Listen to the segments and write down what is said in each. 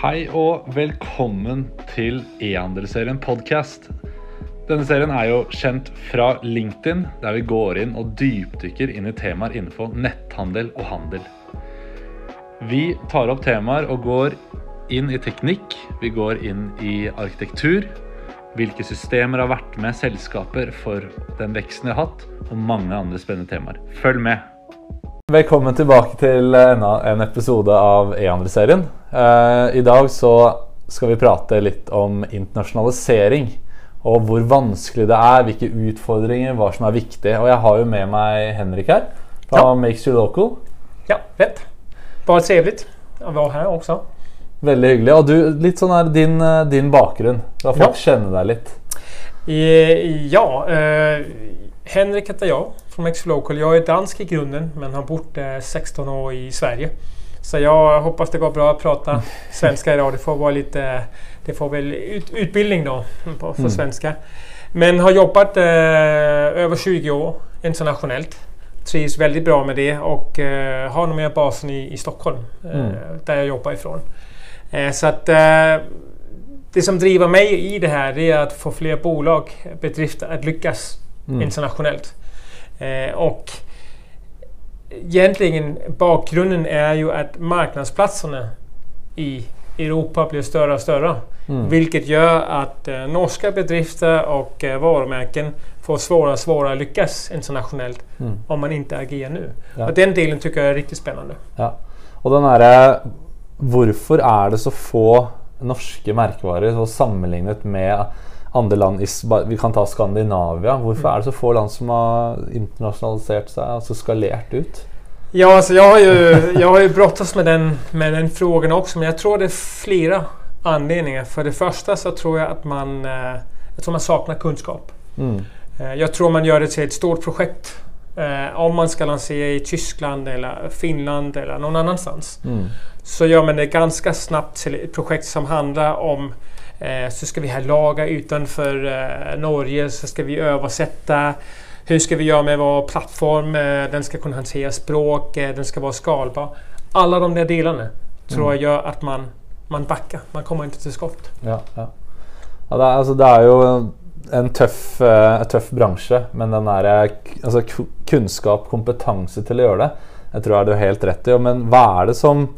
Hei og velkommen til e-handelsserien podcast. Denne serien er jo kjent fra LinkedIn, der vi går inn og dypdykker inn i temaer innenfor netthandel og handel. Vi tar opp temaer og går inn i teknikk, vi går inn i arkitektur, hvilke systemer har vært med selskaper for den veksten de har hatt, og mange andre spennende temaer. Følg med! Velkommen tilbake til enda en episode av e-handelsserien. Eh, I dag så skal vi prate litt om internasjonalisering. Og hvor vanskelig det er, hvilke utfordringer, hva som er viktig. Og jeg har jo med meg Henrik her fra Ja. Makes You Local. Ja, rätt. Bara trevligt att vara här också. Veldig hyggelig. Og du, litt sånn her din, eh, din bakgrunn. La folk kjenne deg litt. Ja, eh, Henrik heter jag från Mexico Local. Jag är dansk i grunden men har bott eh, 16 år i Sverige. Så jag hoppas det går bra att prata svenska idag. Det får vara lite det får väl ut, utbildning då på, för Mm. svenska. Men har jobbat eh, över 20 år internationellt. Trivs väldigt bra med det och eh, har nog mer basen i, i Stockholm eh, Mm. där jag jobbar ifrån. Eh, så att eh, det som driver mig i det här det är att få fler bolag, bedrifter att lyckas Mm. internationellt. Eh, och egentligen bakgrunden är ju att marknadsplatserna i Europa blir större och större. Mm. Vilket gör att eh, norska bedrifter och eh, varumärken får svårare och svårare att lyckas internationellt Mm. om man inte agerar nu. Ja. Och den delen tycker jag är riktigt spännande. Ja. Og den derre Hvorfor er det så få norske merkevarer så sammenlignet med andre land i, Vi kan ta Skandinavia. Hvorfor er det så få land som har internasjonalisert seg, altså skalert ut? Ja, alltså jag har ju, jag har ju brottats med den, med den frågan också, men jag tror det är flera anledningar. För det första så tror jag att man, eh, jag tror man saknar kunskap. Mm. Eh, Jag tror man gör det till ett stort projekt. Eh, om man ska lansera i Tyskland eller Finland eller någon annanstans. Mm. Så gör man det ganska snabbt till ett projekt som handlar om eh, så ska vi ha lagar utanför eh, Norge, så ska vi översätta. Hur ska vi göra med vår plattform? Eh, den ska kunna hantera språk, eh, den ska vara skalbar. Alla de där delarna tror jag gör att man, man backar. Man kommer inte till skott. Ja, ja. ja det, altså, det er jo en tøff, eh, tøff bransje, men den der, k- altså, kunnskap, kompetanse til å gjøre det, jeg tror jeg du har helt rett i. Men hva er det som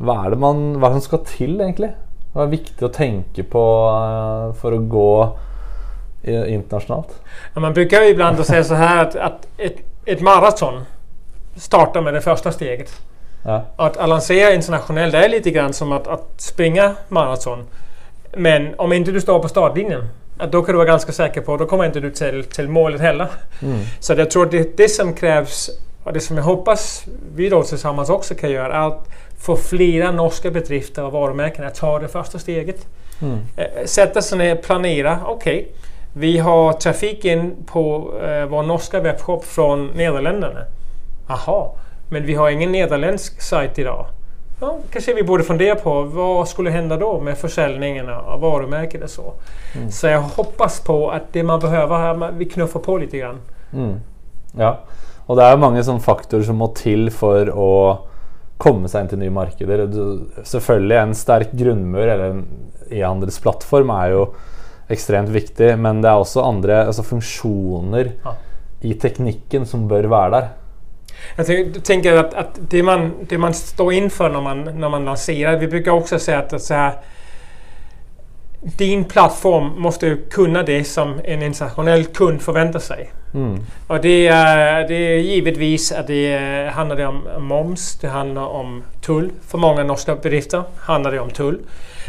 hva er det man, hva er det som skal til, egentlig? Hva er viktig å tenke på eh, for å gå i- internasjonalt? Ja, Man brukar ju ibland att säga så här att, att ett, ett maraton startar med det första steget. Ja. Att lansera internationellt är lite grann som att, att springa maraton. Men om inte du står på startlinjen, att då kan du vara ganska säker på att då kommer inte du till, till målet heller. Mm. Så jag tror att det, det som krävs, och det som jag hoppas vi då tillsammans också kan göra, är att få flera norska bedrifter och varumärken att ta det första steget. Mm. Eh, sätta sig ner planera. Okej, vi har trafik in på eh, vår norska webbshop från Nederländerna. Aha, men vi har ingen nederländsk sajt idag. Ja, kanske vi borde fundera på vad skulle hända då med försäljningen av varumärket och så. Så jag hoppas på att det man behöver här, vi knuffar på lite grann. Mm. Ja. Og det jo mange sånne faktorer som må til for å komme seg inn til nye markeder. Du, selvfølgelig en sterk grunnmur eller en e-handelsplattform er jo ekstremt viktig, men det er også andre altså funksjoner Ja. i teknikken som bør være der. Jag tänk- tänker att, att det, man, det man står inför när man, när man lanserar, vi brukar också säga att, att så här, din plattform måste ju kunna det som en internationell kund förväntar sig. Mm. Och det är, det är givetvis att det handlar om moms, det handlar om tull. För många norska bedrifter handlar det om tull.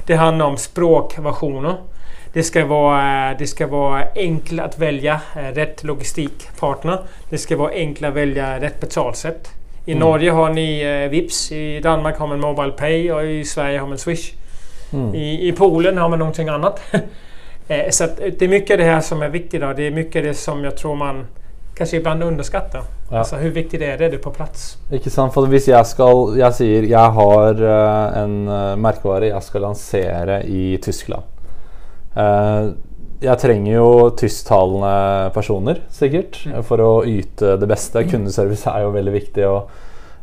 Det handlar om språkversioner. Det ska vara, det ska vara enkelt att välja eh, rätt logistikpartner. Det ska vara enkelt att välja rätt betalsätt. I Mm. Norge har ni eh, Vips, i Danmark har man Mobile Pay och i Sverige har man Swish. Mm. I, I Polen har man någonting annat. Eh, Så det är mycket det här som är viktigt. Då. Det är mycket det som jag tror man kanske ibland underskattar. Ja. Alltså hur viktigt är det det på plats? Ikke sant? For hvis jeg skal Jeg sier jeg har eh, en eh, merkevare jeg skal lansere i Tyskland. Eh, jeg trenger jo tysktalende personer, sikkert, for å yte det beste. Kundeservice er jo veldig viktig, og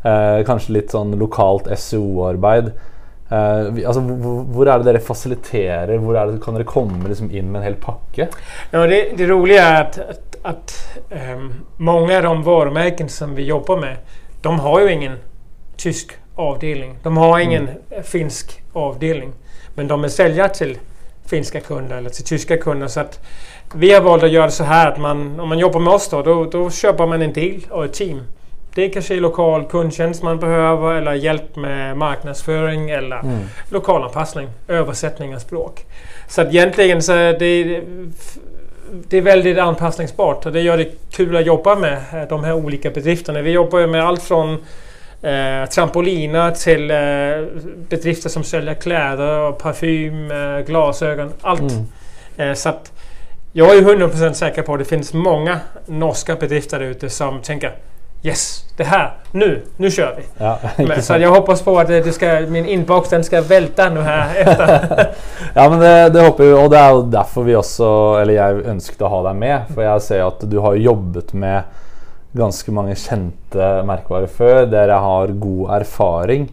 eh, kanskje litt sånn lokalt SEO-arbeid. Eh, vi, alltså, hvor, er det dere fasiliterer? Hvor er det, kan dere komme liksom, inn med en hel pakke? Ja, det, det roliga är att, att, att ehm, många av de varumärken som vi jobbar med, de har ju ingen tysk avdelning. De har ingen finsk avdelning. Men de är säljare till finska kunder eller till tyska kunder. Så att vi har valt att göra så här att man, om man jobbar med oss då, då, då köper man en del och ett team. Det kanske är lokal kundtjänst man behöver eller hjälp med marknadsföring eller lokalanpassning, översättning av språk. Så att egentligen så är det, det är väldigt anpassningsbart och det gör det kul att jobba med de här olika bedrifterna. Vi jobbar ju med allt från eh, trampoliner till eh, bedrifter som säljer kläder, och parfym, eh, glasögon, allt. Eh, så att jag är 100% säker på att det finns många norska bedrifter ute som tänker Yes, det här, nu, nu kör vi. Ja, Men, så jag hoppas på att det ska, min inbox den ska välta nu här efter. Ja, men det, det håper vi, og det jo derfor vi også, eller jeg ønsket å ha deg med. For jeg ser at du har jobbet med ganske mange kjente merkevarer før. Dere har god erfaring.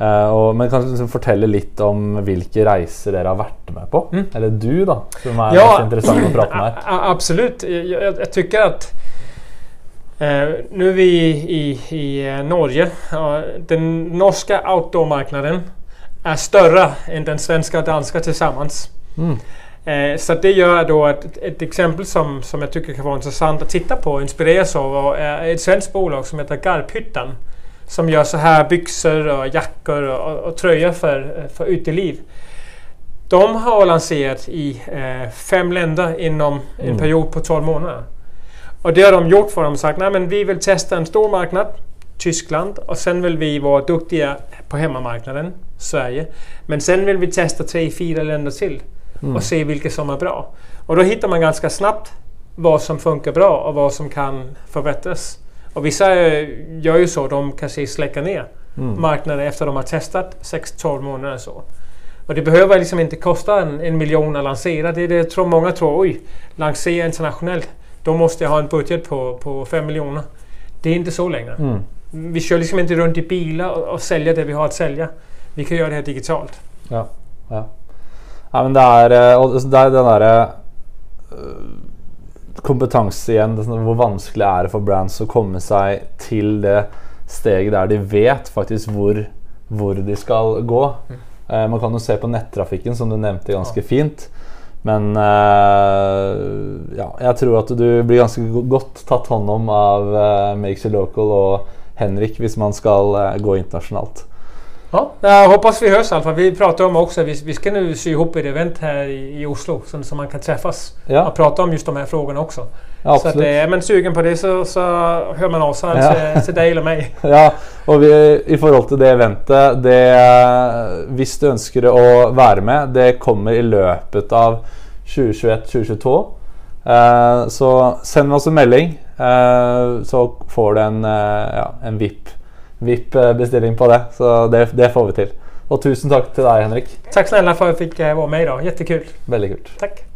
Eh, og, men kan du liksom fortelle litt om hvilke reiser dere har vært med på? Eller du, da, som er mest interessant å prate med her. a- a- absolut. Jag, jag, jag tycker att eh, nu är vi i, i eh, Norge. Ja, den norska outdoor-marknaden är större än den svenska och danska tillsammans. Mm. Eh, så det gör då att ett, exempel som, som jag tycker kan vara intressant att titta på och inspireras av är ett svenskt bolag som heter Garphyttan. Som gör så här byxor och jackor och, och tröjor för, för uteliv. De har lanserat i eh, fem länder inom en Mm. period på 12 månader. Och det har de gjort för att de har sagt nej men vi vill testa en stor marknad, Tyskland, och sen vill vi vara duktiga på hemmamarknaden, Sverige. Men sen vill vi testa tre, fyra länder till Mm. och se vilka som är bra. Och då hittar man ganska snabbt vad som funkar bra och vad som kan förbättras. Och vissa gör ju så, de kanske släcker ner Mm. marknaden efter de har testat 6-12 månader. Så. Och det behöver liksom inte kosta en, en miljon att lansera. Det är det tror många tror. Oj, lansera internationellt. Då måste jag ha en budget på, på 5 miljoner. Det är inte så längre. Mm. Vi kör liksom inte runt i bilar och, och säljer det vi har att sälja. Vi kan göra det här digitalt. Ja, ja. Ja men det er, eh, og det er den derre øh, kompetanse igjen. Hvor vanskelig er det for brands å komme seg til det steget der de vet faktisk hvor, hvor de skal gå. Eh, man kan jo se på nettrafikken, som du nevnte ganske fint. Men eh, ja, jeg tror at du blir ganske go- godt tatt hånd om av eh, Makes You Local og Henrik hvis man skal eh, gå internasjonalt. Ja, jag hoppas vi hörs i alla fall. Vi pratar om också, vi, vi ska nu sy ihop ett event här i, i Oslo så, så man kan träffas Ja. och prata om just de här frågorna också. Ja, så att, eh, är man sugen på det så, så hör man av sig Ja. till, till dig eller mig. Ja, og vi, i forhold til det eventet det, Hvis du ønsker å være med, det kommer i løpet av 2021-2022. Eh, så send oss en melding, eh, så får du en, eh, ja, en VIP, VIP-bestilling på det. Så det, det får vi til. Og tusen takk til deg, Henrik. Tack snälla för att jag fick eh, vara med idag. Jättekul. Veldig kult. Tack.